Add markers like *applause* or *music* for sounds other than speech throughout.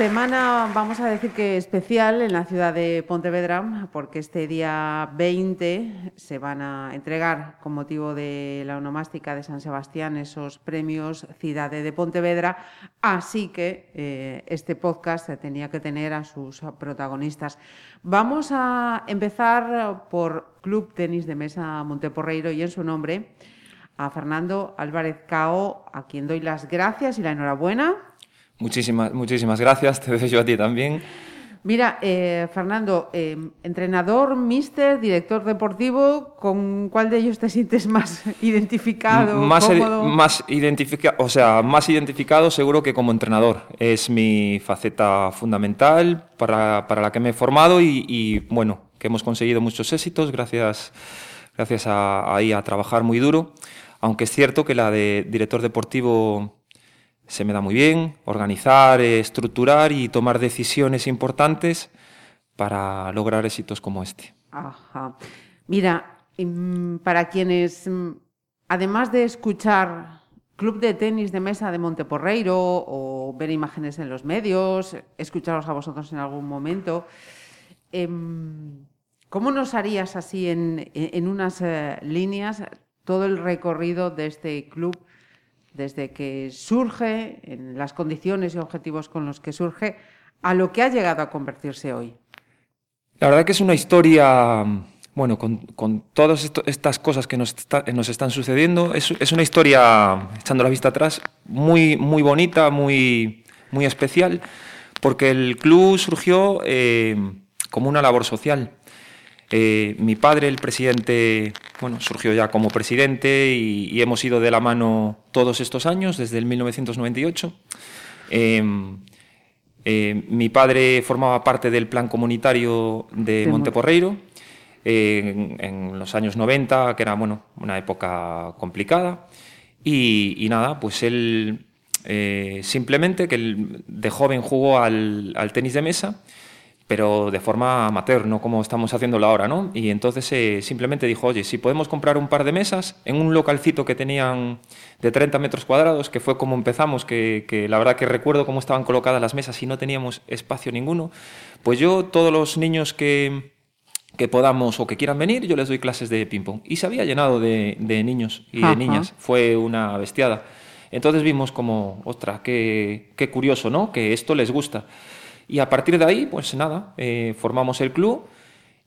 Semana, vamos a decir que especial en la ciudad de Pontevedra, porque este día 20 se van a entregar, con motivo de la onomástica de San Sebastián, esos premios Ciudad de Pontevedra. Así que eh, este podcast tenía que tener a sus protagonistas. Vamos a empezar por Club Tenis de Mesa Monteporreiro y en su nombre a Fernando Álvarez Cao, a quien doy las gracias y la enhorabuena Muchísimas, muchísimas gracias, te deseo a ti también. Mira, eh, Fernando, eh, entrenador, mister, director deportivo, ¿con cuál de ellos te sientes más *laughs* identificado? más, más identificado, o sea, más identificado seguro que como entrenador. Es mi faceta fundamental para, para la que me he formado y, y, bueno, que hemos conseguido muchos éxitos gracias, gracias a, ahí a trabajar muy duro. Aunque es cierto que la de director deportivo se me da muy bien organizar, estructurar y tomar decisiones importantes para lograr éxitos como este. Ajá. Mira, em, para quienes, em, además de escuchar Club de Tenis de Mesa de Monteporreiro o ver imágenes en los medios, escucharos a vosotros en algún momento, em, ¿cómo nos harías así en, en unas eh, líneas todo el recorrido de este club? Desde que surge, en las condiciones y objetivos con los que surge, a lo que ha llegado a convertirse hoy? La verdad que es una historia, bueno, con, todas estas cosas que nos, están sucediendo, es, una historia, echando la vista atrás, muy, muy bonita, muy, muy especial, porque el club surgió eh, como una labor social. Eh, mi padre, el presidente, bueno, surgió ya como presidente y, hemos ido de la mano todos estos años, desde el 1998. Em, eh, mi padre formaba parte del plan comunitario de Monteporreiro eh, en, los años 90, que era bueno, una época complicada. Y, nada, pues él simplemente que de joven jugó al, al tenis de mesa pero de forma amateur, no como estamos haciéndolo ahora, ¿no? Y entonces eh, simplemente dijo, oye, si podemos comprar un par de mesas en un localcito que tenían de 30 metros cuadrados, que fue como empezamos, que, que, la verdad que recuerdo cómo estaban colocadas las mesas y no teníamos espacio ninguno, pues yo, todos los niños que, que podamos o que quieran venir, yo les doy clases de ping-pong. Y se había llenado de, de niños y de niñas, fue una bestiada. Entonces vimos como, ostras, qué, qué curioso, ¿no? Que esto les gusta. Y a partir de ahí, pues nada, eh, formamos el club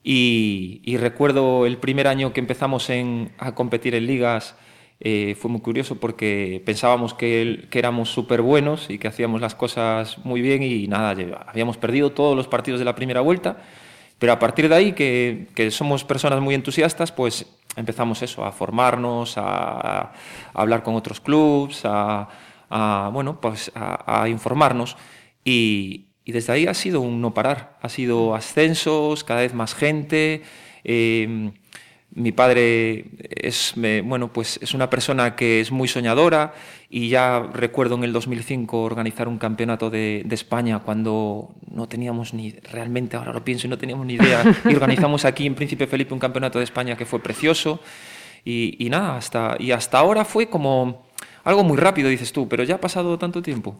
y, recuerdo el primer año que empezamos a competir en ligas, eh, fue muy curioso porque pensábamos que, éramos súper buenos y que hacíamos las cosas muy bien y nada, habíamos perdido todos los partidos de la primera vuelta, pero a partir de ahí, que, somos personas muy entusiastas, pues empezamos eso, a formarnos, a, hablar con otros clubs, a, bueno, pues a, informarnos. Y, y desde ahí ha sido un no parar, ha sido ascensos, cada vez más gente. Eh, mi padre es, bueno, pues es una persona que es muy soñadora y ya recuerdo en el 2005 organizar un campeonato de, España cuando no teníamos ni, realmente ahora lo pienso y no teníamos ni idea, *laughs* y organizamos aquí en Príncipe Felipe un campeonato de España que fue precioso. Y, y nada, hasta, y hasta ahora fue como algo muy rápido, dices tú, pero ya ha pasado tanto tiempo.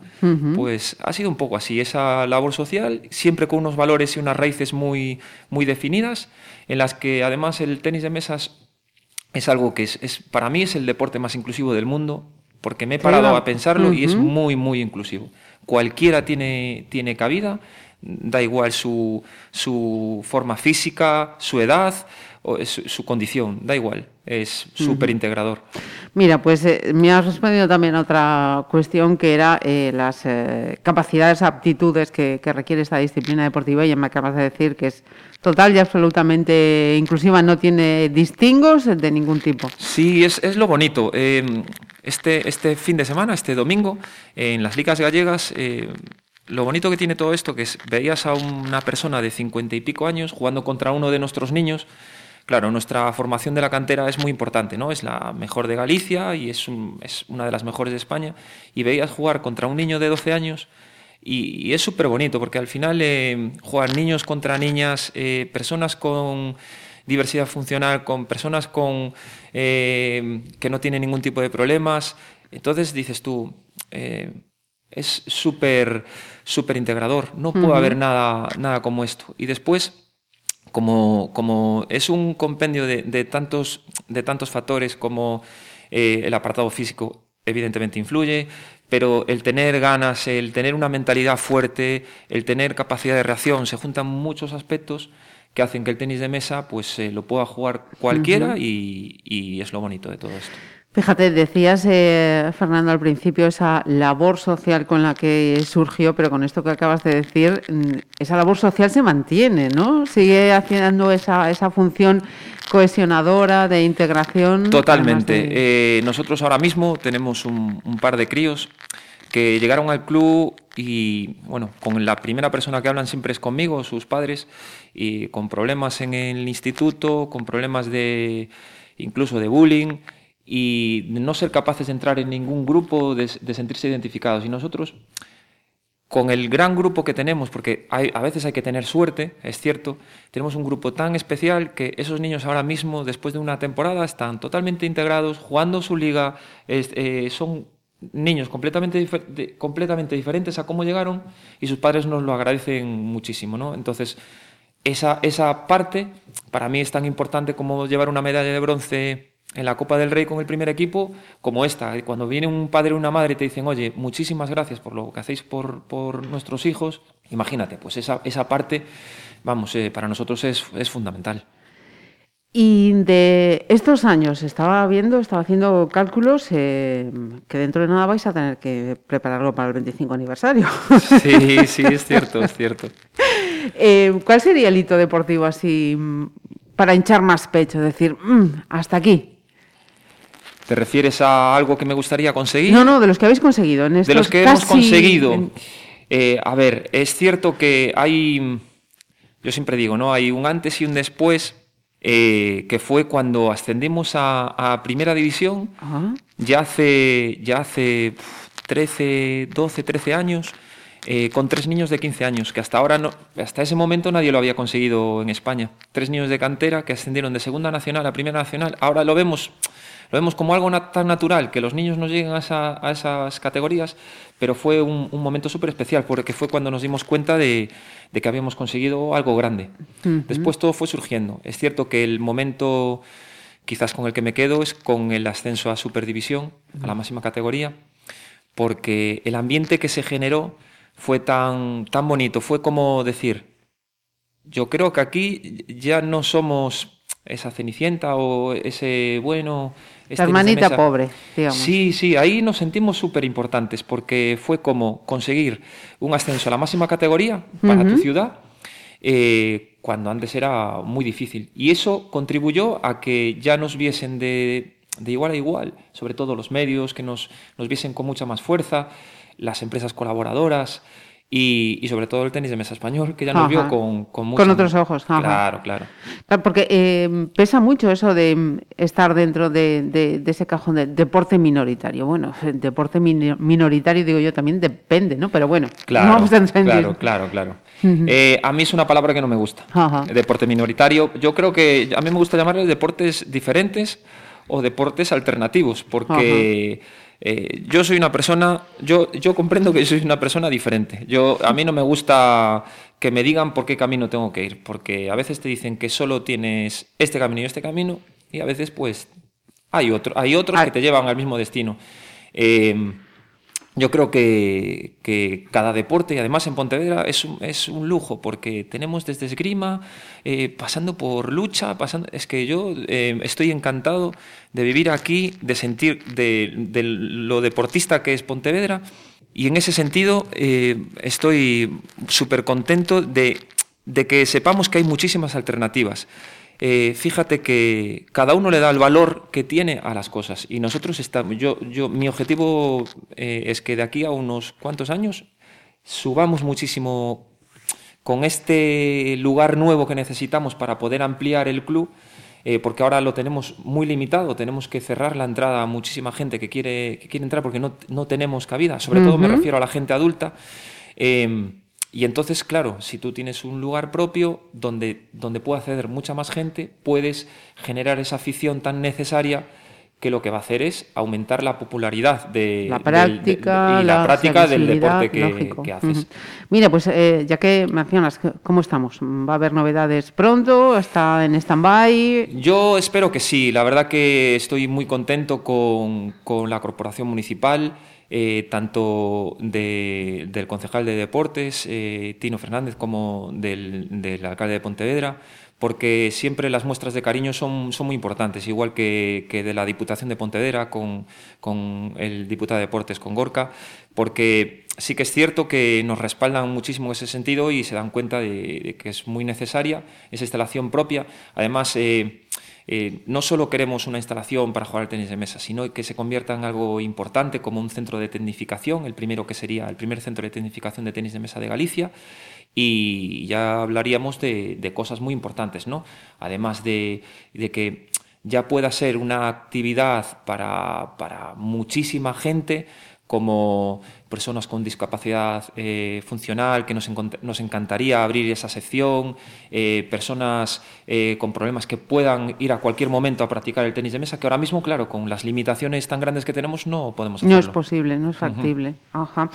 Pues ha sido un poco así, esa labor social, siempre con unos valores y unas raíces muy, muy definidas, en las que además el tenis de mesas es algo que es, para mí es el deporte más inclusivo del mundo, porque me he parado a pensarlo y es muy, muy inclusivo. Cualquiera tiene, tiene cabida, da igual su, su forma física, su edad, o su, condición, da igual, es súper integrador. Mira, pues eh, me has respondido también a otra cuestión que era eh, las eh, capacidades, aptitudes que, requiere esta disciplina deportiva y me acabas de decir que es total y absolutamente inclusiva, no tiene distingos de ningún tipo. Sí, es, es lo bonito. este, este fin de semana, este domingo, en las ligas gallegas lo bonito que tiene todo esto, que es, veías a una persona de cincuenta y pico años jugando contra uno de nuestros niños Claro, nuestra formación de la cantera es muy importante, ¿no? Es la mejor de Galicia y es, una de las mejores de España. Y veías jugar contra un niño de 12 años Y, es súper bonito porque al final eh, jugar niños contra niñas, eh, personas con diversidad funcional, con personas con, eh, que no tienen ningún tipo de problemas. Entonces dices tú, es súper súper integrador, no puede haber nada, nada como esto. Y después, como, como es un compendio de, de, tantos, de tantos factores como el apartado físico, evidentemente influye, pero el tener ganas, el tener una mentalidad fuerte, el tener capacidad de reacción, se juntan muchos aspectos que hacen que el tenis de mesa pues eh, lo pueda jugar cualquiera y, y, es lo bonito de todo esto. Fíjate, decías, eh, Fernando, al principio esa labor social con la que surgió, pero con esto que acabas de decir, mm, esa labor social se mantiene, ¿no? Sigue haciendo esa, esa función cohesionadora, de integración. Totalmente. Eh, nosotros ahora mismo tenemos un, par de críos que llegaron al club y, bueno, con la primera persona que hablan siempre es conmigo, sus padres, y con problemas en el instituto, con problemas de incluso de bullying y no ser capaces de entrar en ningún grupo, de, sentirse identificados. Y nosotros, con el gran grupo que tenemos, porque a veces hay que tener suerte, es cierto, tenemos un grupo tan especial que esos niños ahora mismo, después de una temporada, están totalmente integrados, jugando su liga, eh, son niños completamente, completamente diferentes a cómo llegaron y sus padres nos lo agradecen muchísimo. ¿no? Entonces, esa, esa parte para mí es tan importante como llevar una medalla de bronce en la Copa del Rey con el primer equipo como esta. Cuando viene un padre o una madre y te dicen, oye, muchísimas gracias por lo que hacéis por, por nuestros hijos, imagínate, pues esa, esa parte, vamos, eh, para nosotros es, es, fundamental. Y de estos años, estaba viendo, estaba haciendo cálculos eh, que dentro de nada vais a tener que prepararlo para el 25 aniversario. Sí, sí, es cierto, es cierto. *laughs* Eh, ¿Cuál sería el hito deportivo así mm, para hinchar más pecho? Decir, mm, hasta aquí. ¿Te refieres a algo que me gustaría conseguir? No, no, de los que habéis conseguido. En de los que hemos conseguido. Eh, a ver, es cierto que hay, yo siempre digo, ¿no? Hay un antes y un después, eh, que fue cuando ascendimos a, Primera División, ya hace, ya hace 13, 12, 13 años, eh, con tres niños de 15 años, que hasta ahora, no, hasta ese momento nadie lo había conseguido en España. Tres niños de cantera que ascendieron de Segunda Nacional a Primera Nacional. Ahora lo vemos lo vemos como algo tan natural que los niños no lleguen a, esas categorías, pero fue un, momento súper especial porque fue cuando nos dimos cuenta de, que habíamos conseguido algo grande. Después todo fue surgiendo. Es cierto que el momento quizás con el que me quedo es con el ascenso a Superdivisión, a la máxima categoría, porque el ambiente que se generó fue tan, tan bonito, fue como decir, yo creo que aquí ya no somos esa cenicienta o ese bueno este hermanita pobre, digamos. Sí, sí, ahí nos sentimos súper importantes porque fue como conseguir un ascenso a la máxima categoría para tu ciudad eh, cuando antes era muy difícil. Y eso contribuyó a que ya nos viesen de, igual a igual, sobre todo los medios, que nos, nos viesen con mucha más fuerza, las empresas colaboradoras. Y, sobre todo el tenis de mesa español, que ya nos vio con, con, con otros ojos. Claro, claro. Porque eh, pesa mucho eso de estar dentro de, ese cajón de deporte minoritario. Bueno, *laughs* deporte minoritario, digo yo, también depende, ¿no? Pero bueno, claro, vamos a Claro, claro, claro. Eh, a mí es una palabra que no me gusta. Deporte minoritario. Yo creo que a mí me gusta llamarle deportes diferentes o deportes alternativos, porque... Eh, yo soy una persona, yo, yo comprendo que soy una persona diferente. Yo, a mí no me gusta que me digan por qué camino tengo que ir, porque a veces te dicen que solo tienes este camino y este camino, y a veces pues hay, otro, hay otros que te llevan al mismo destino. Eh, yo creo que, cada deporte, y además en Pontevedra, es un, es un lujo, porque tenemos desde esgrima, eh, pasando por lucha, pasando, es que yo eh, estoy encantado de vivir aquí, de sentir de, lo deportista que es Pontevedra, y en ese sentido eh, estoy súper contento de, de que sepamos que hay muchísimas alternativas. Eh, fíjate que cada uno le da el valor que tiene a las cosas. Y nosotros estamos, yo, yo, mi objetivo eh, es que de aquí a unos cuantos años subamos muchísimo con este lugar nuevo que necesitamos para poder ampliar el club. Eh, porque ahora lo tenemos muy limitado, tenemos que cerrar la entrada a muchísima gente que quiere, que quiere entrar porque no, no tenemos cabida, sobre todo me refiero a la gente adulta. Em, y entonces, claro, si tú tienes un lugar propio donde, donde puede acceder mucha más gente, puedes generar esa afición tan necesaria que lo que va a hacer es aumentar la popularidad de la práctica, y la, práctica del deporte que, haces. Mira, pues eh, ya que mencionas, ¿cómo estamos? ¿Va a haber novedades pronto? ¿Está en stand-by? Yo espero que sí. La verdad que estoy muy contento con, con la corporación municipal. Eh, tanto del concejal de deportes, eh, Tino Fernández, como del, del alcalde de Pontevedra, porque siempre las muestras de cariño son, muy importantes, igual que, de la Diputación de Pontevedra con, con, el diputado de Deportes, con Gorka, porque sí que es cierto que nos respaldan muchísimo en ese sentido y se dan cuenta de, que es muy necesaria esa instalación propia. Además, eh, eh, no solo queremos una instalación para jugar al tenis de mesa, sino que se convierta en algo importante como un centro de tecnificación, el primero que sería el primer centro de tecnificación de tenis de mesa de Galicia, y ya hablaríamos de, cosas muy importantes, ¿no? Además de, que ya pueda ser una actividad para, para muchísima gente, como personas con discapacidad eh, funcional, que nos, nos, encantaría abrir esa sección, eh, personas eh, con problemas que puedan ir a cualquier momento a practicar el tenis de mesa, que ahora mismo, claro, con las limitaciones tan grandes que tenemos, no podemos hacerlo. No es posible, no es factible. Ajá.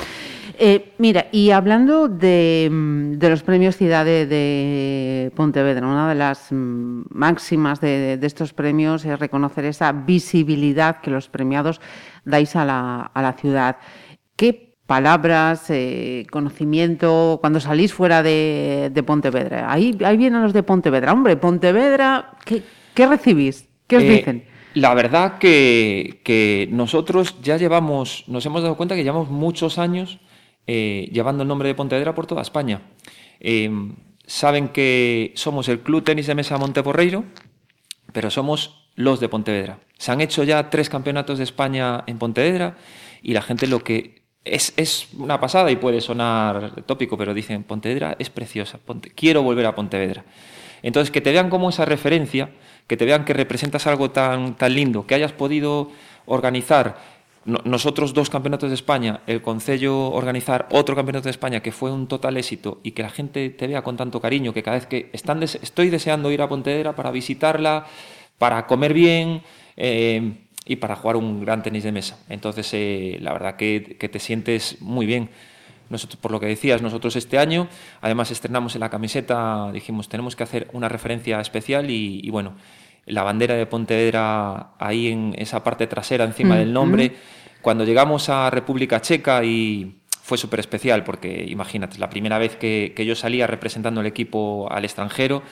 mira, y hablando de, mm, de los premios Ciudad de, Pontevedra, una de las mm, máximas de, de estos premios es reconocer esa visibilidad que los premiados dais a la, a la ciudad. ¿Qué palabras, eh, conocimiento, cuando salís fuera de, Pontevedra? Ahí, ahí vienen los de Pontevedra. Hombre, Pontevedra, ¿qué, qué recibís? ¿Qué os eh, dicen? La verdad que, nosotros ya llevamos, nos hemos dado cuenta que llevamos muchos años eh, llevando el nombre de Pontevedra por toda España. saben que somos el Club Tenis de Mesa Monteporreiro, pero somos los de Pontevedra. Se han hecho ya tres campeonatos de España en Pontevedra y la gente lo que es, es una pasada y puede sonar tópico, pero dicen, Pontevedra es preciosa, quiero volver a Pontevedra. Entonces, que te vean como esa referencia, que te vean que representas algo tan, tan lindo, que hayas podido organizar nosotros dos campeonatos de España, el Concello organizar otro campeonato de España que fue un total éxito y que la gente te vea con tanto cariño, que cada vez que estoy deseando ir a Pontevedra para visitarla, para comer bien eh, y para jugar un gran tenis de mesa. Entonces, eh, la verdad que, te sientes muy bien. Nosotros, por lo que decías, nosotros este año, además estrenamos en la camiseta, dijimos, tenemos que hacer una referencia especial y, bueno, la bandera de Pontevedra ahí en esa parte trasera, encima del nombre. Cuando llegamos a República Checa y fue súper especial porque, imagínate, la primera vez que, que yo salía representando el equipo al extranjero,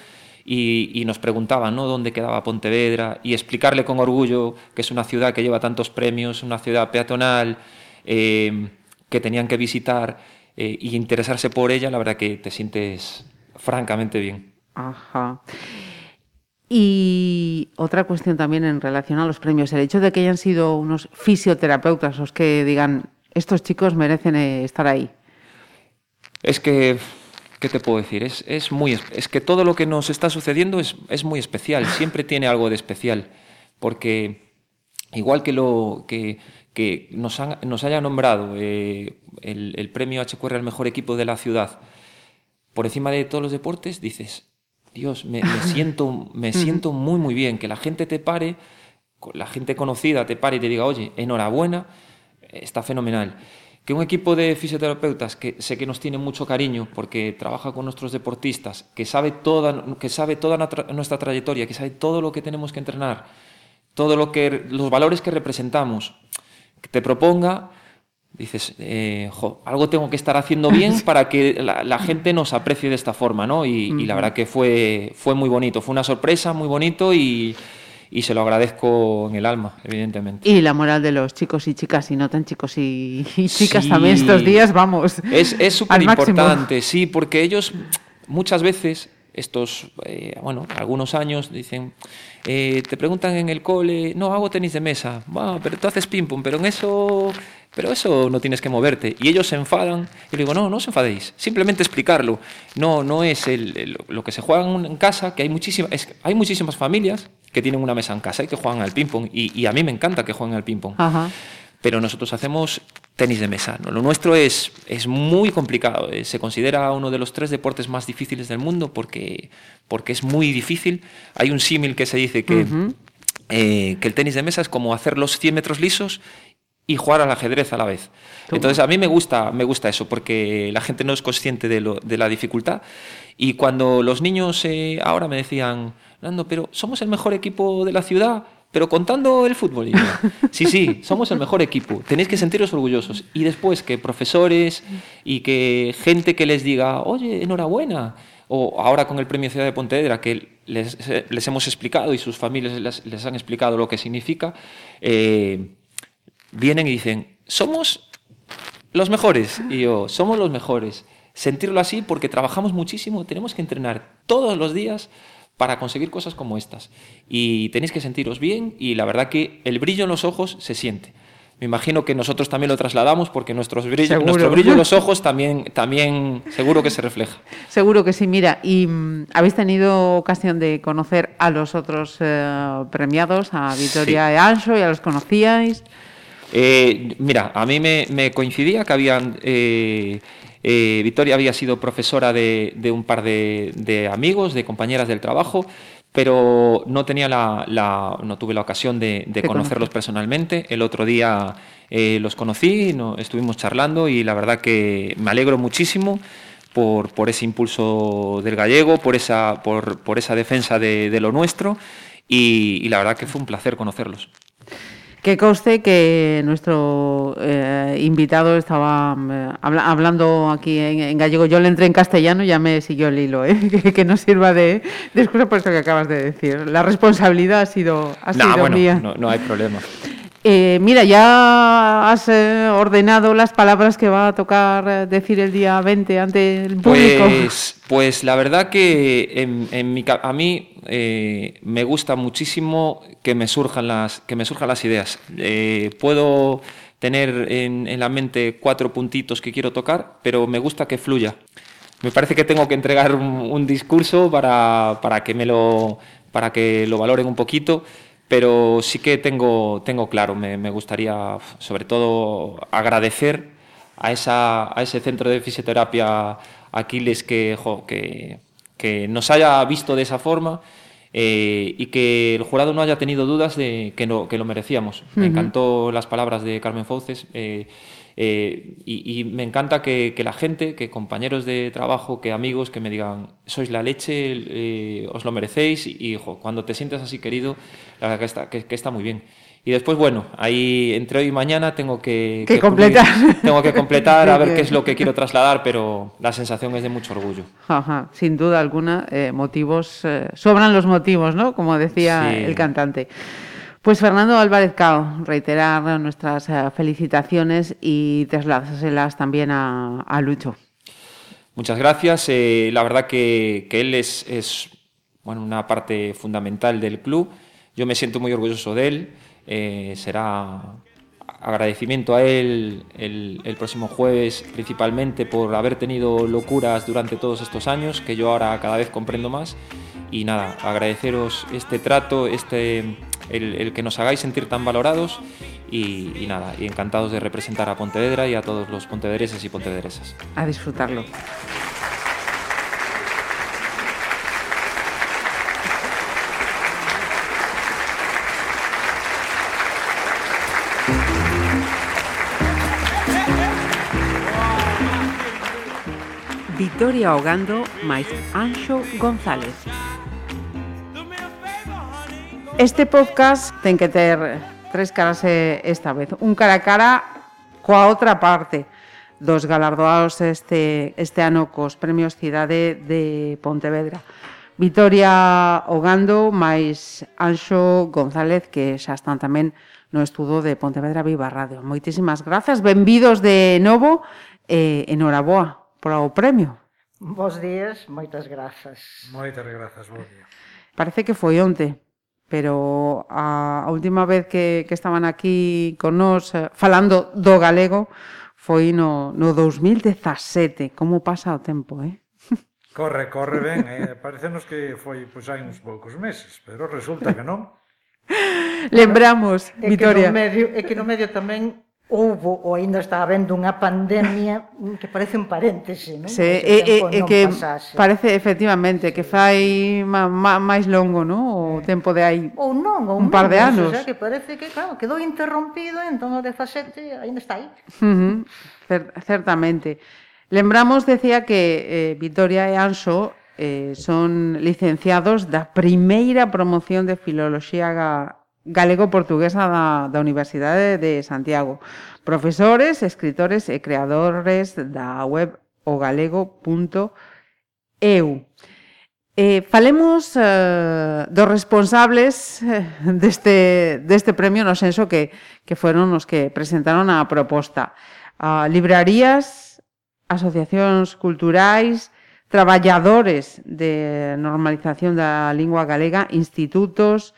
y, nos preguntaban ¿no? dónde quedaba Pontevedra y explicarle con orgullo que es una ciudad que lleva tantos premios, una ciudad peatonal, eh, que tenían que visitar eh, y interesarse por ella, la verdad que te sientes francamente bien. Ajá. Y otra cuestión también en relación a los premios, el hecho de que hayan sido unos fisioterapeutas los que digan, estos chicos merecen eh, estar ahí. Es que ¿Qué te puedo decir? Es, es, muy, es que todo lo que nos está sucediendo es, es muy especial, siempre tiene algo de especial, porque igual que, lo, que, que nos, nos haya nombrado eh, el, el, premio HQR al mejor equipo de la ciudad por encima de todos los deportes, dices, Dios, me, me *laughs* siento, me siento muy, muy bien, que la gente te pare, la gente conocida te pare y te diga, oye, enhorabuena, está fenomenal que un equipo de fisioterapeutas que sé que nos tiene mucho cariño porque trabaja con nuestros deportistas, que sabe toda, que sabe toda nuestra trayectoria, que sabe todo lo que tenemos que entrenar, todo lo que los valores que representamos, que te proponga, dices, eh, algo tengo que estar haciendo bien *laughs* para que la, gente nos aprecie de esta forma, ¿no? Y, y, la verdad que fue, fue muy bonito, fue una sorpresa, muy bonito y y se lo agradezco en el alma, evidentemente. Y la moral de los chicos y chicas, y no tan chicos y, chicas también estos días, vamos. Es súper importante, sí, porque ellos muchas veces, estos, eh, bueno, algunos años, dicen, eh, te preguntan en el cole, no, hago tenis de mesa, pero tú haces ping-pong, pero en eso pero eso no tienes que moverte. Y ellos se enfadan. Y le digo, no, no os enfadéis. Simplemente explicarlo. No, no es el, lo que se juega en casa, que hay, muchísimas hay muchísimas familias que tienen una mesa en casa y que juegan al ping-pong. Y, a mí me encanta que jueguen al ping-pong. Pero nosotros hacemos tenis de mesa. ¿no? Lo nuestro es, es muy complicado. eh, Se considera uno de los tres deportes más difíciles del mundo porque, porque es muy difícil. Hay un símil que se dice que, eh, que el tenis de mesa es como hacer los 100 metros lisos y jugar al ajedrez a la vez. Entonces a mí me gusta, me gusta eso porque la gente no es consciente de, lo- de la dificultad y cuando los niños eh, ahora me decían, Nando, pero somos el mejor equipo de la ciudad, pero contando el fútbol. Yo, sí, sí, somos el mejor equipo, tenéis que sentiros orgullosos. Y después que profesores y que gente que les diga, oye, enhorabuena, o ahora con el Premio Ciudad de Pontevedra, que les, les hemos explicado y sus familias les, les han explicado lo que significa, eh, vienen y dicen, somos los mejores. Y yo, somos los mejores. Sentirlo así porque trabajamos muchísimo, tenemos que entrenar todos los días para conseguir cosas como estas. Y tenéis que sentiros bien y la verdad que el brillo en los ojos se siente. Me imagino que nosotros también lo trasladamos porque nuestros brillo, nuestro brillo en los ojos también, también seguro que se refleja. Seguro que sí. Mira, ¿y mm, habéis tenido ocasión de conocer a los otros eh, premiados, a Vitoria Sí. y Ancho? ¿Ya los conocíais? Eh, mira, a mí me, me coincidía que habían. eh, eh, Victoria había sido profesora de, de un par de, de amigos, de compañeras del trabajo, pero no tenía la, la- no tuve la ocasión de, conocerlos conocer. personalmente. El otro día eh, los conocí, no, estuvimos charlando y la verdad que me alegro muchísimo por, por ese impulso del gallego, por esa, por, por esa defensa de, de lo nuestro y, y la verdad que fue un placer conocerlos. Que conste que nuestro eh, invitado estaba eh, habla- hablando aquí en, en gallego. Yo le entré en castellano y ya me siguió el hilo, ¿eh? *laughs* que, que no sirva de, de excusa por eso que acabas de decir. La responsabilidad ha sido, ha Nah, sido bueno, mía. no, no hay problema. Eh, mira, ya has eh, ordenado las palabras que va a tocar eh, decir el día 20 ante el público. Pues, pues la verdad que a mí me gusta muchísimo que me surjan las, que me surjan las ideas. Puedo tener en, en la mente cuatro puntitos que quiero tocar, pero me gusta que fluya. Me parece que tengo que entregar un, un discurso para, para que me lo, para que lo valoren un poquito, pero sí que tengo, tengo claro, me, me gustaría sobre todo agradecer a, esa, a ese centro de fisioterapia Aquiles que, jo, que, que nos haya visto de esa forma eh, y que el jurado no haya tenido dudas de que, no, que lo merecíamos. Me encantó las palabras de Carmen Fauces eh, eh, y, y me encanta que, que la gente, que compañeros de trabajo, que amigos, que me digan, sois la leche, eh, os lo merecéis y jo, cuando te sientes así querido, la verdad que está, que, que está muy bien. Y después, bueno, ahí entre hoy y mañana tengo que, completar. tengo que completar *laughs* a ver qué es lo que quiero trasladar, pero la sensación es de mucho orgullo. Ajá, sin duda alguna, eh, motivos, eh, sobran los motivos, ¿no? Como decía Sí. el cantante. Pues Fernando Álvarez Cao, reiterar nuestras eh, felicitaciones y trasladárselas también a, a Lucho. Muchas gracias. eh, la verdad que, él es, es, bueno, una parte fundamental del club. Yo me siento muy orgulloso de él. eh, será agradecimiento a él el, el próximo jueves, principalmente por haber tenido locuras durante todos estos años, que yo ahora cada vez comprendo más. Y nada, agradeceros este trato, este, el, que nos hagáis sentir tan valorados y, y nada, y encantados de representar a Pontevedra y a todos los pontevedreses y pontevedresas. A disfrutarlo. Victoria Ogando máis Anxo González. Este podcast ten que ter tres caras esta vez. Un cara a cara coa outra parte dos galardoados este, este ano cos premios Cidade de Pontevedra. Vitoria Ogando máis Anxo González que xa están tamén no estudo de Pontevedra Viva Radio. Moitísimas grazas, benvidos de novo e eh, enhoraboa para o premio. Bos días, moitas grazas. Moitas grazas, bo día. Parece que foi onte pero a, a última vez que, que estaban aquí con nós eh, falando do galego foi no, no 2017. Como pasa o tempo, eh? Corre, corre ben, eh? parecenos que foi pois hai uns poucos meses, pero resulta que non. *laughs* Lembramos, é Vitoria. Que no medio, é que no medio tamén houbo ou ainda está habendo unha pandemia mm, que parece un paréntese, non? Sí, e, e, e que pasase. parece efectivamente que fai máis longo, non? O eh. tempo de aí ou non, ou un par de anos. O sea, que parece que, claro, quedou interrompido, entón o de facete ainda está aí. Uh -huh. Cer certamente. Lembramos, decía, que eh, Vitoria e Anso eh, son licenciados da primeira promoción de Filoloxía galego-portuguesa da, da Universidade de Santiago. Profesores, escritores e creadores da web ogalego.eu. Eh, falemos eh, dos responsables eh, deste, deste premio no senso que, que fueron os que presentaron a proposta. A librarías, asociacións culturais, traballadores de normalización da lingua galega, institutos,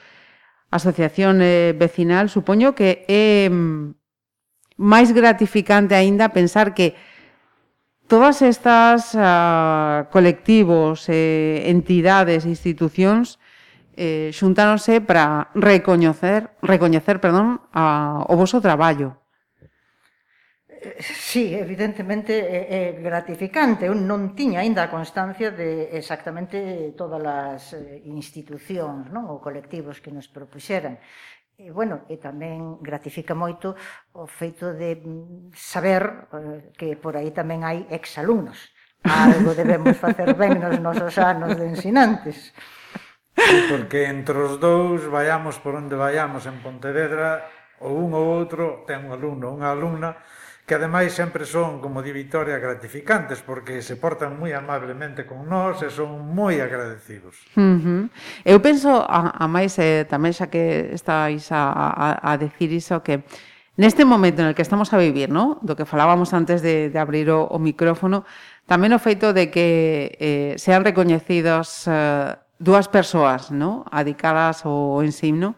asociación eh, vecinal, supoño que é mm, máis gratificante aínda pensar que todas estas uh, colectivos, eh, entidades, institucións eh, xuntáronse para recoñecer, recoñecer perdón, a, o voso traballo. Sí, evidentemente é gratificante. Eu non tiña aínda a constancia de exactamente todas as eh, institucións non? ou colectivos que nos propuxeran. E, bueno, e tamén gratifica moito o feito de mm, saber que por aí tamén hai exalumnos. Algo debemos facer ben nos nosos anos de ensinantes. Porque entre os dous, vayamos por onde vayamos en Pontevedra, ou un ou outro ten un alumno, unha alumna, que ademais sempre son, como di Victoria, gratificantes, porque se portan moi amablemente con nós e son moi agradecidos. Uh -huh. Eu penso, a, a máis, eh, tamén xa que estáis a, a, a decir iso, que neste momento en el que estamos a vivir, ¿no? do que falábamos antes de, de abrir o, o micrófono, tamén o feito de que eh, sean recoñecidos eh, dúas persoas ¿no? adicadas ao ensino,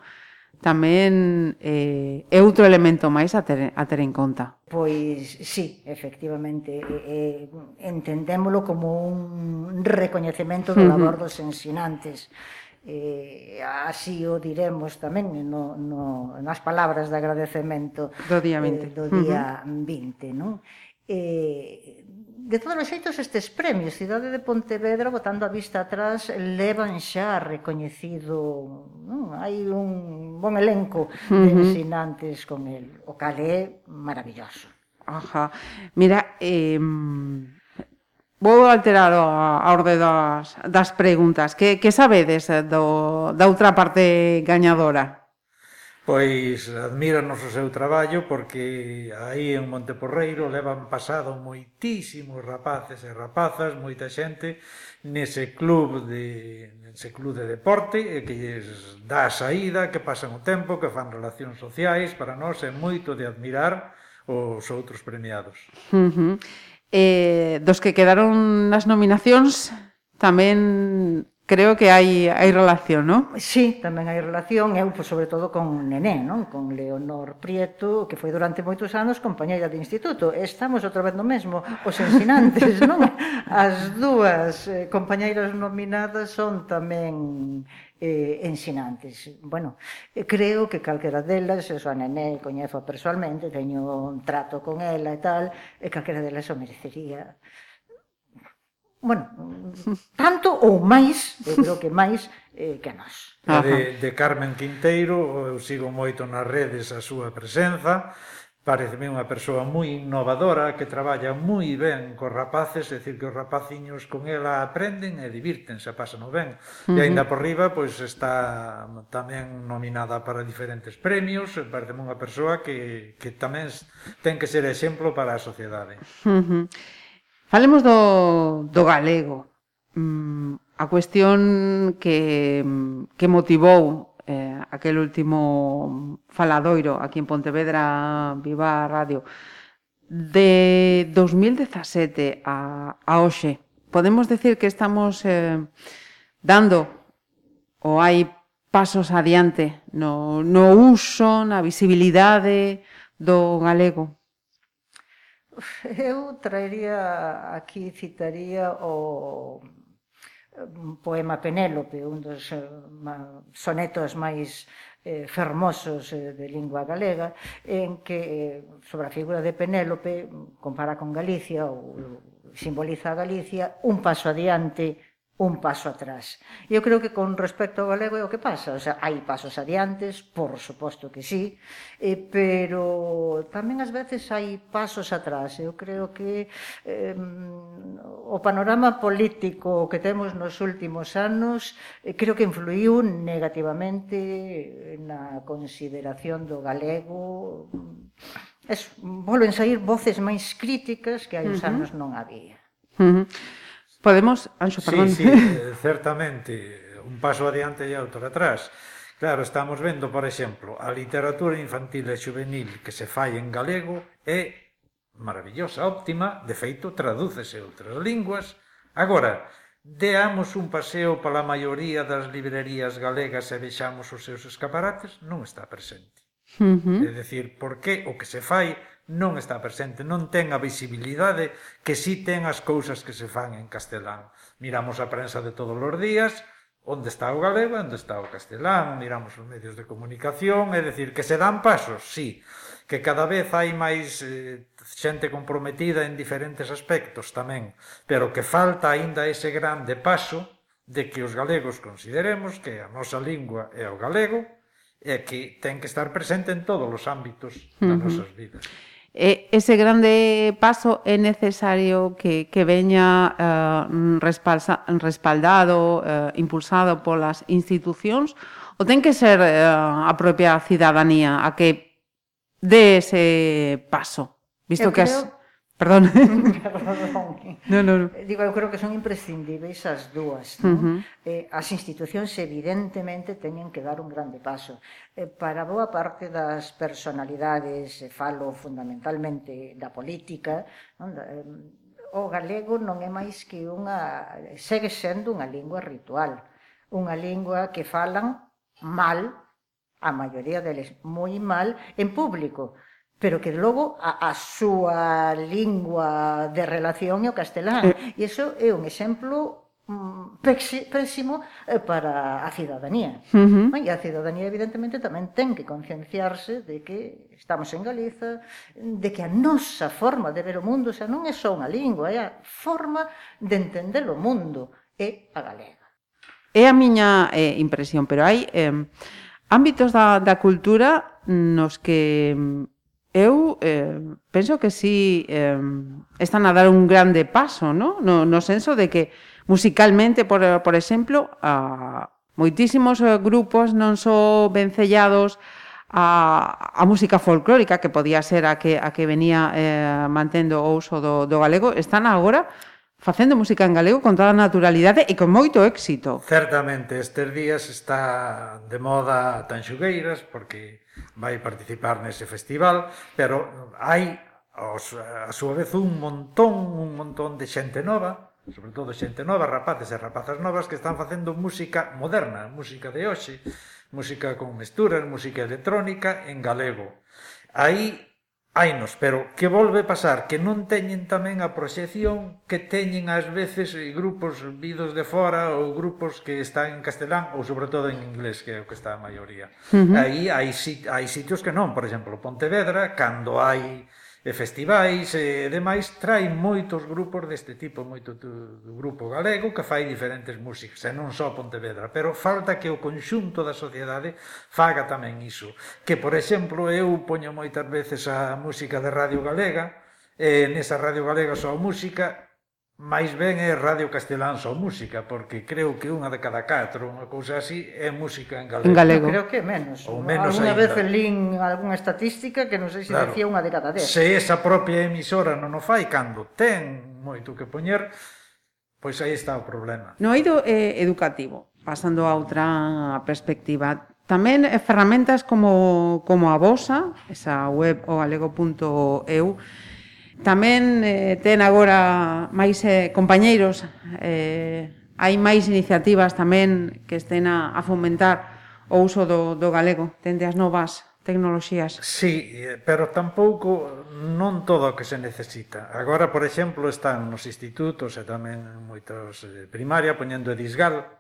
tamén eh, é outro elemento máis a ter, a ter en conta. Pois sí, efectivamente, eh, entendémolo como un recoñecemento do labor dos ensinantes. Eh, así o diremos tamén no, no, nas palabras de agradecemento do día 20, eh, do día uh -huh. 20 non? Eh, De todos os xeitos, estes premios Cidade de Pontevedra, botando a vista atrás, levan xa recoñecido, non? hai un bon elenco de ensinantes con el, o cal é maravilloso. Ajá. Mira, eh, Vou alterar a, a orde das, das preguntas. Que, que sabedes eh, do, da outra parte gañadora? pois admíranos o seu traballo porque aí en Monteporreiro levan pasado moitísimos rapaces e rapazas, moita xente nese club de nese club de deporte e que lles dá saída, que pasan o tempo, que fan relacións sociais, para nós é moito de admirar os outros premiados. Uh -huh. Eh, dos que quedaron nas nominacións tamén creo que hai, hai relación, non? Sí, tamén hai relación, eu pues, sobre todo con Nené, non? con Leonor Prieto, que foi durante moitos anos compañeira de instituto. Estamos outra vez no mesmo, os ensinantes, non? *laughs* As dúas eh, compañeiras nominadas son tamén eh, ensinantes. Bueno, eh, creo que calquera delas, eso a Nené coñezo personalmente, teño un trato con ela e tal, e calquera delas o merecería bueno, tanto ou máis, eu creo que máis eh, que nós. A de, de Carmen Quinteiro, eu sigo moito nas redes a súa presenza, pareceme unha persoa moi innovadora que traballa moi ben cos rapaces, é dicir que os rapaciños con ela aprenden e divírtense, pasan ben. Uh -huh. E aínda por riba, pois está tamén nominada para diferentes premios, pareceme unha persoa que, que tamén ten que ser exemplo para a sociedade. Uh -huh. Falemos do, do galego. Mm, a cuestión que, que motivou eh, aquel último faladoiro aquí en Pontevedra Viva Radio de 2017 a, a hoxe. Podemos decir que estamos eh, dando ou hai pasos adiante no, no uso, na visibilidade do galego? *laughs* eu traería aquí, citaría o mm, poema Penélope, un dos eh, sonetos máis eh, fermosos eh, de lingua galega, en que eh, sobre a figura de Penélope mm, compara con Galicia ou simboliza a Galicia un paso adiante un paso atrás. Eu creo que con respecto ao galego é o que pasa, o sea, hai pasos adiantes, por suposto que sí, eh, pero tamén ás veces hai pasos atrás. Eu creo que eh, o panorama político que temos nos últimos anos eh, creo que influiu negativamente na consideración do galego. Es, volven sair voces máis críticas que hai uns uh -huh. anos non había. Uh -huh. Podemos, Anxo, perdón. Sí, sí, *laughs* eh, certamente, un paso adiante e outro atrás. Claro, estamos vendo, por exemplo, a literatura infantil e juvenil que se fai en galego é maravillosa, óptima, de feito tradúcese outras linguas. Agora, deamos un paseo pola maioría das librerías galegas e vexamos os seus escaparates, non está presente. Uh -huh. É dicir, por que o que se fai non está presente, non ten a visibilidade que si ten as cousas que se fan en castelán. Miramos a prensa de todos os días, onde está o galego, onde está o castelán, miramos os medios de comunicación, é decir, que se dan pasos, sí, que cada vez hai máis eh, xente comprometida en diferentes aspectos tamén, pero que falta aínda ese grande paso de que os galegos consideremos que a nosa lingua é o galego, e que ten que estar presente en todos os ámbitos das uh -huh. nosas vidas. E ese grande paso é necesario que, que veña eh, respalsa, respaldado, eh, impulsado polas institucións, ou ten que ser eh, a propia cidadanía a que dé ese paso, visto Eu que as... Creo Perdón. Perdón. *laughs* No, no, no. Eh, digo, eu creo que son imprescindíveis as dúas. Non? Uh -huh. eh, as institucións evidentemente teñen que dar un grande paso. Eh, para boa parte das personalidades, eh, falo fundamentalmente da política, non? Da, eh, o galego non é máis que unha... segue sendo unha lingua ritual. Unha lingua que falan mal, a maioría deles moi mal, en público pero que logo a, a súa lingua de relación é o castelán. Eh. E iso é un exemplo mm, pésimo eh, para a cidadanía. Uh -huh. E a cidadanía, evidentemente, tamén ten que concienciarse de que estamos en Galiza, de que a nosa forma de ver o mundo, xa non é só unha lingua, é a forma de entender o mundo, é a galega. É a miña eh, impresión, pero hai eh, ámbitos da, da cultura nos que Eu eh, penso que sí eh, están a dar un grande paso, no? No, no senso de que musicalmente, por, por exemplo, a moitísimos eh, grupos non só vencellados a, a música folclórica que podía ser a que, a que venía eh, mantendo o uso do, do galego, están agora facendo música en galego con toda a naturalidade e con moito éxito. Certamente, estes días está de moda Tanxugueiras, porque vai participar nese festival, pero hai os, a súa vez un montón, un montón de xente nova, sobre todo xente nova, rapaces e rapazas novas que están facendo música moderna, música de hoxe, música con mesturas, música electrónica en galego. Aí Hainos, pero que volve pasar que non teñen tamén a proxección que teñen ás veces grupos vidos de fora ou grupos que están en castelán ou sobre todo en inglés, que é o que está a maioría. Uh -huh. Aí hai, hai sitios que non, por exemplo, Pontevedra, cando hai e festivais e demais traen moitos grupos deste tipo, moito do grupo galego que fai diferentes músicas, e non só Pontevedra, pero falta que o conxunto da sociedade faga tamén iso. Que, por exemplo, eu poño moitas veces a música de Radio Galega, e nesa Radio Galega só música, máis ben é Radio Castelán só música, porque creo que unha de cada catro, unha cousa así, é música en galego. En galego. Creo que é menos. Ou menos Alguna vez lín algunha estatística que non sei se claro. decía unha de cada dez. Se esa propia emisora non o fai, cando ten moito que poñer, pois aí está o problema. No oído eh, educativo, pasando a outra perspectiva, tamén eh, ferramentas como, como a vosa, esa web o galego.eu, Tamén eh, ten agora máis eh, compañeiros, eh, hai máis iniciativas tamén que estén a, a fomentar o uso do, do galego, dende as novas tecnoloxías. Sí, eh, pero tampouco non todo o que se necesita. Agora, por exemplo, están nos institutos e tamén moitos eh, primaria poñendo edisgal,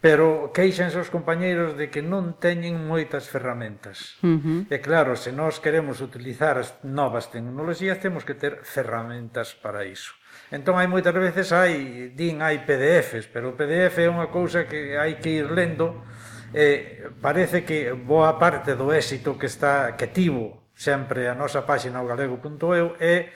pero queixanse os compañeiros de que non teñen moitas ferramentas. Uh -huh. E claro, se nós queremos utilizar as novas tecnologías, temos que ter ferramentas para iso. Entón hai moitas veces hai, din, hai PDFs, pero o PDF é unha cousa que hai que ir lendo e parece que boa parte do éxito que está que tivo sempre a nosa páxina o galego.eu é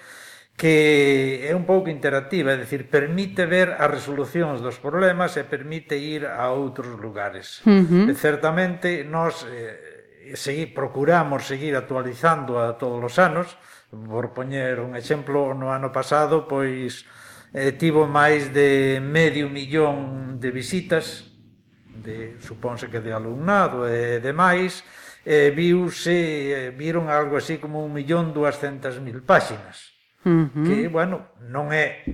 que é un pouco interactiva, é dicir, permite ver as resolucións dos problemas e permite ir a outros lugares. Uh -huh. E certamente nós eh, seguir, procuramos seguir actualizando a todos os anos, por poñer un exemplo, no ano pasado, pois eh, tivo máis de medio millón de visitas, de, supónse que de alumnado e demais, e viuse, eh, viron algo así como un millón duascentas mil páxinas uh -huh. que, bueno, non é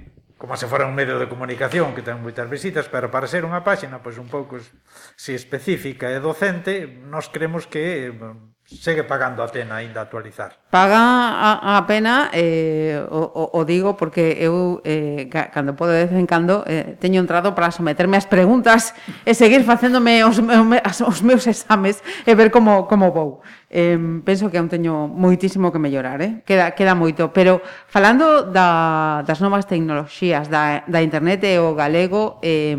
como se fora un medio de comunicación que ten moitas visitas, pero para ser unha páxina pois un pouco si específica e docente, nós creemos que eh, segue pagando a pena aínda actualizar. Paga a, a pena, eh, o, o, o digo porque eu, eh, cando podo de vez en cando, eh, teño entrado para someterme ás preguntas e seguir facéndome os, os, os meus exames e ver como, como vou. Eh, penso que aún teño moitísimo que mellorar, eh? queda, queda moito. Pero falando da, das novas tecnoloxías, da, da internet e o galego, eh,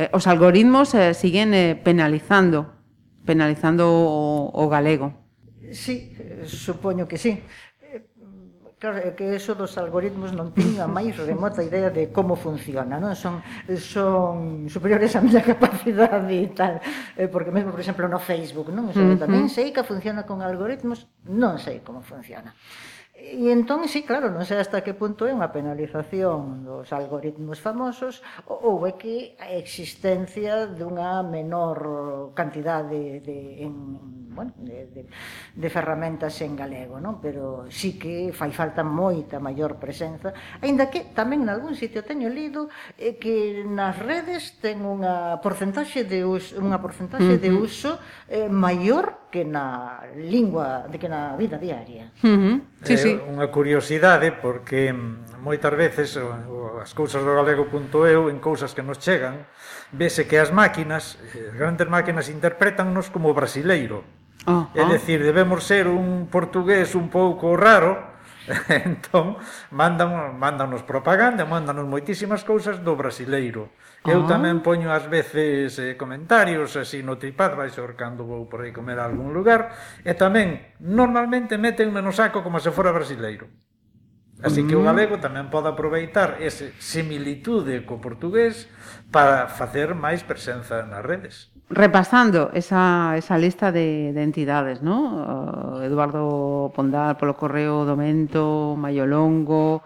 eh, os algoritmos eh, siguen eh, penalizando penalizando o, o galego. Sí, supoño que sí. Claro, é que eso dos algoritmos non teño a máis remota idea de como funciona, non? Son, son superiores á miña *laughs* capacidade e tal, eh, porque mesmo, por exemplo, no Facebook, non? O sea, uh -huh. tamén sei que funciona con algoritmos, non sei como funciona. E entón, sí, claro, non sei hasta que punto é unha penalización dos algoritmos famosos ou é que a existencia dunha menor cantidade de, de, en, bueno, de, de, de ferramentas en galego, non? pero sí que fai falta moita maior presenza, aínda que tamén en algún sitio teño lido eh, que nas redes ten unha porcentaxe de uso, unha porcentaxe uh -huh. de uso eh, maior que na lingua, de que na vida diaria. Uh -huh. Sí, sí. É unha curiosidade porque moitas veces as cousas do galego.eu en cousas que nos chegan, vese que as máquinas, eh, as grandes máquinas interpretannos como brasileiro. Uh -huh. É dicir, debemos ser un portugués un pouco raro, *laughs* entón, mandan, mandanos propaganda, mandanos moitísimas cousas do brasileiro. Eu ah. tamén poño ás veces eh, comentarios, así no tripad, vais orcando vou por aí comer a algún lugar, e tamén, normalmente metenme no saco como se fora brasileiro. Así que o mm. galego tamén pode aproveitar ese similitude co portugués para facer máis presenza nas redes repasando esa, esa lista de, de entidades, ¿no? Uh, Eduardo Pondal, Polo Correo, Domento, Maiolongo,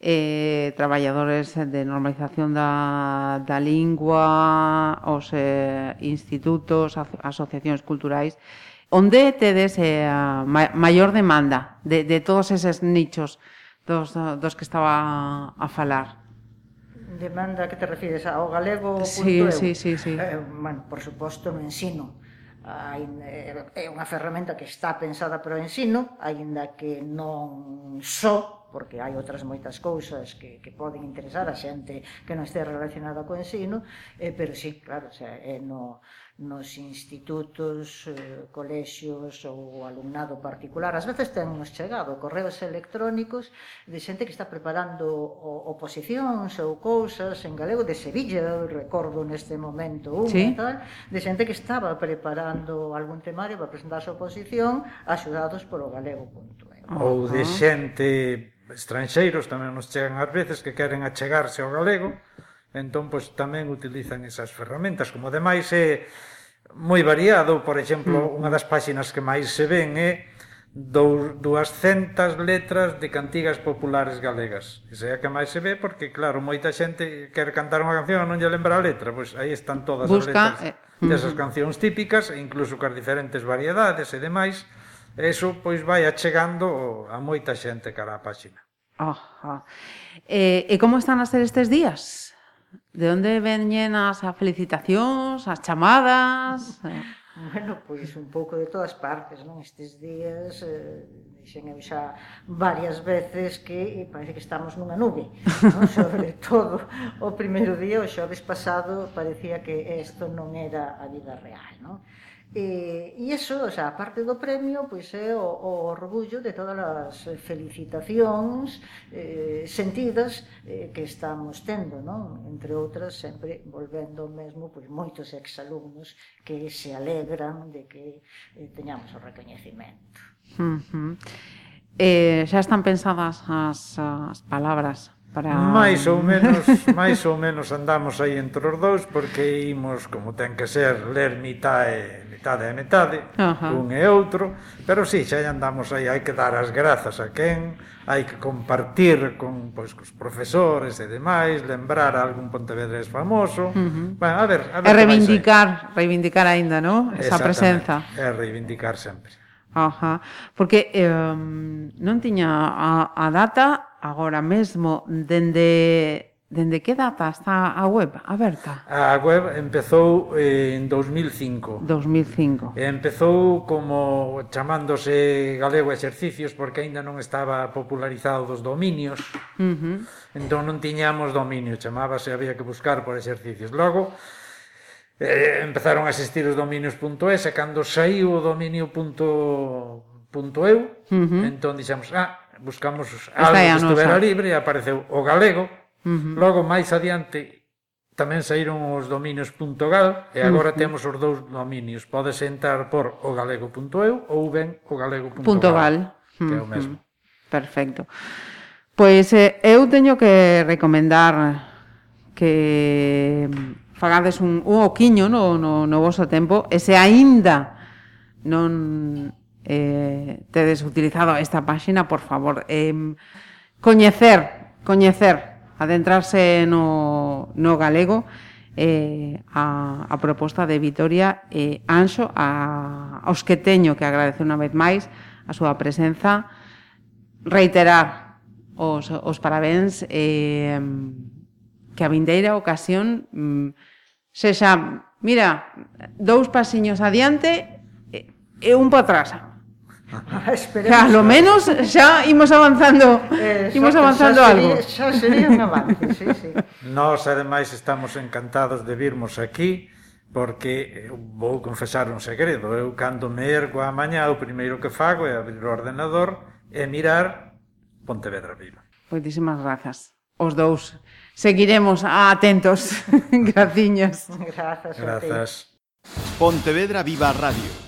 eh, traballadores de normalización da, da lingua, os eh, institutos, aso asociacións culturais, onde tedes eh, a ma maior demanda de, de todos eses nichos dos, dos que estaba a falar? Demanda que te refires ao galego sí, punto sí, eu. sí, sí. Eh, bueno, por suposto no ensino hai, eh, é unha ferramenta que está pensada para o ensino, aínda que non só porque hai outras moitas cousas que, que poden interesar a xente que non este relacionada co ensino, eh, pero sí, claro, o sea, é no, nos institutos, eh, colexios ou alumnado particular. Ás veces temos chegado correos electrónicos de xente que está preparando o, oposicións ou cousas en galego de Sevilla, recordo neste momento un, sí. tal, de xente que estaba preparando algún temario para presentar a súa oposición, axudados polo galego.eu. Ou de xente estranxeiros tamén nos chegan ás veces que queren achegarse ao galego, entón pois tamén utilizan esas ferramentas, como demais é moi variado, por exemplo, mm. unha das páxinas que máis se ven é 200 letras de cantigas populares galegas. Esa é a que máis se ve porque, claro, moita xente quer cantar unha canción e non lle lembra a letra. Pois aí están todas Busca, as letras eh, desas cancións típicas, e incluso cas diferentes variedades e demais. Eso, pois, vai achegando a moita xente cara á páxina. Ajá. E, e como están a ser estes días? De onde veñen as felicitacións, as chamadas? Bueno, pois un pouco de todas partes, non? Estes días, eh, dixen eu xa varias veces que eh, parece que estamos nunha nube, non? *laughs* Sobre todo o primeiro día, o xoves pasado, parecía que isto non era a vida real, non? Eh, e iso, o sea, a parte do premio, pois é o, o orgullo de todas as felicitacións eh, sentidas eh, que estamos tendo, non? Entre outras, sempre volvendo mesmo, pois moitos exalumnos que se alegran de que eh, teñamos o recoñecimento. Uh -huh. eh, xa están pensadas as, as palabras para máis ou menos máis ou menos andamos aí entre os dous porque imos como ten que ser ler mitad e metade e metade, uh -huh. un e outro, pero si, sí, xa andamos aí, hai que dar as grazas a quen, hai que compartir con pois cos profesores e demais, lembrar a algún pontevedrés famoso. Uh -huh. Bueno, a ver, a ver. E reivindicar, reivindicar aínda, ¿no? Esa presenza. É reivindicar sempre. Ajá, porque eh, non tiña a, a data agora mesmo dende Dende que data está a web aberta? A web empezou en 2005. 2005. Empezou como chamándose Galego Exercicios porque aínda non estaba popularizado dos dominios. Uh -huh. Entón non tiñamos dominio, chamábase, había que buscar por exercicios. Logo eh, empezaron a existir os dominios.es e cando saiu o dominio.eu, uh -huh. entón dixemos, ah, buscamos algo que estuvera libre e apareceu o galego Uh -huh. Logo, máis adiante, tamén saíron os dominios .gal e agora uh -huh. temos os dous dominios. Podes entrar por o galego.eu ou ben o galego.gal, que é o mesmo. Uh -huh. Perfecto. Pois eh, eu teño que recomendar que mm, fagades un, un oquiño no, no, no vosso tempo e se aínda non eh, tedes utilizado esta páxina, por favor, eh, coñecer, coñecer adentrarse no, no galego eh, a, a proposta de Vitoria e eh, Anxo a, aos que teño que agradecer unha vez máis a súa presenza reiterar os, os parabéns eh, que a vindeira ocasión mm, sexa, mira, dous pasiños adiante e, e un para atrás. Ah, *laughs* esperemos xa, lo menos xa imos avanzando, eh, imos avanzando xa algo. Sería, xa sería un avance, sí, sí. *laughs* Nós, ademais, estamos encantados de virmos aquí, porque eh, vou confesar un segredo. Eu, cando me ergo a mañá, o primeiro que fago é abrir o ordenador e mirar Pontevedra Viva. Moitísimas grazas. Os dous. Seguiremos atentos. *laughs* Graciñas. Grazas. Grazas. Pontevedra Viva Radio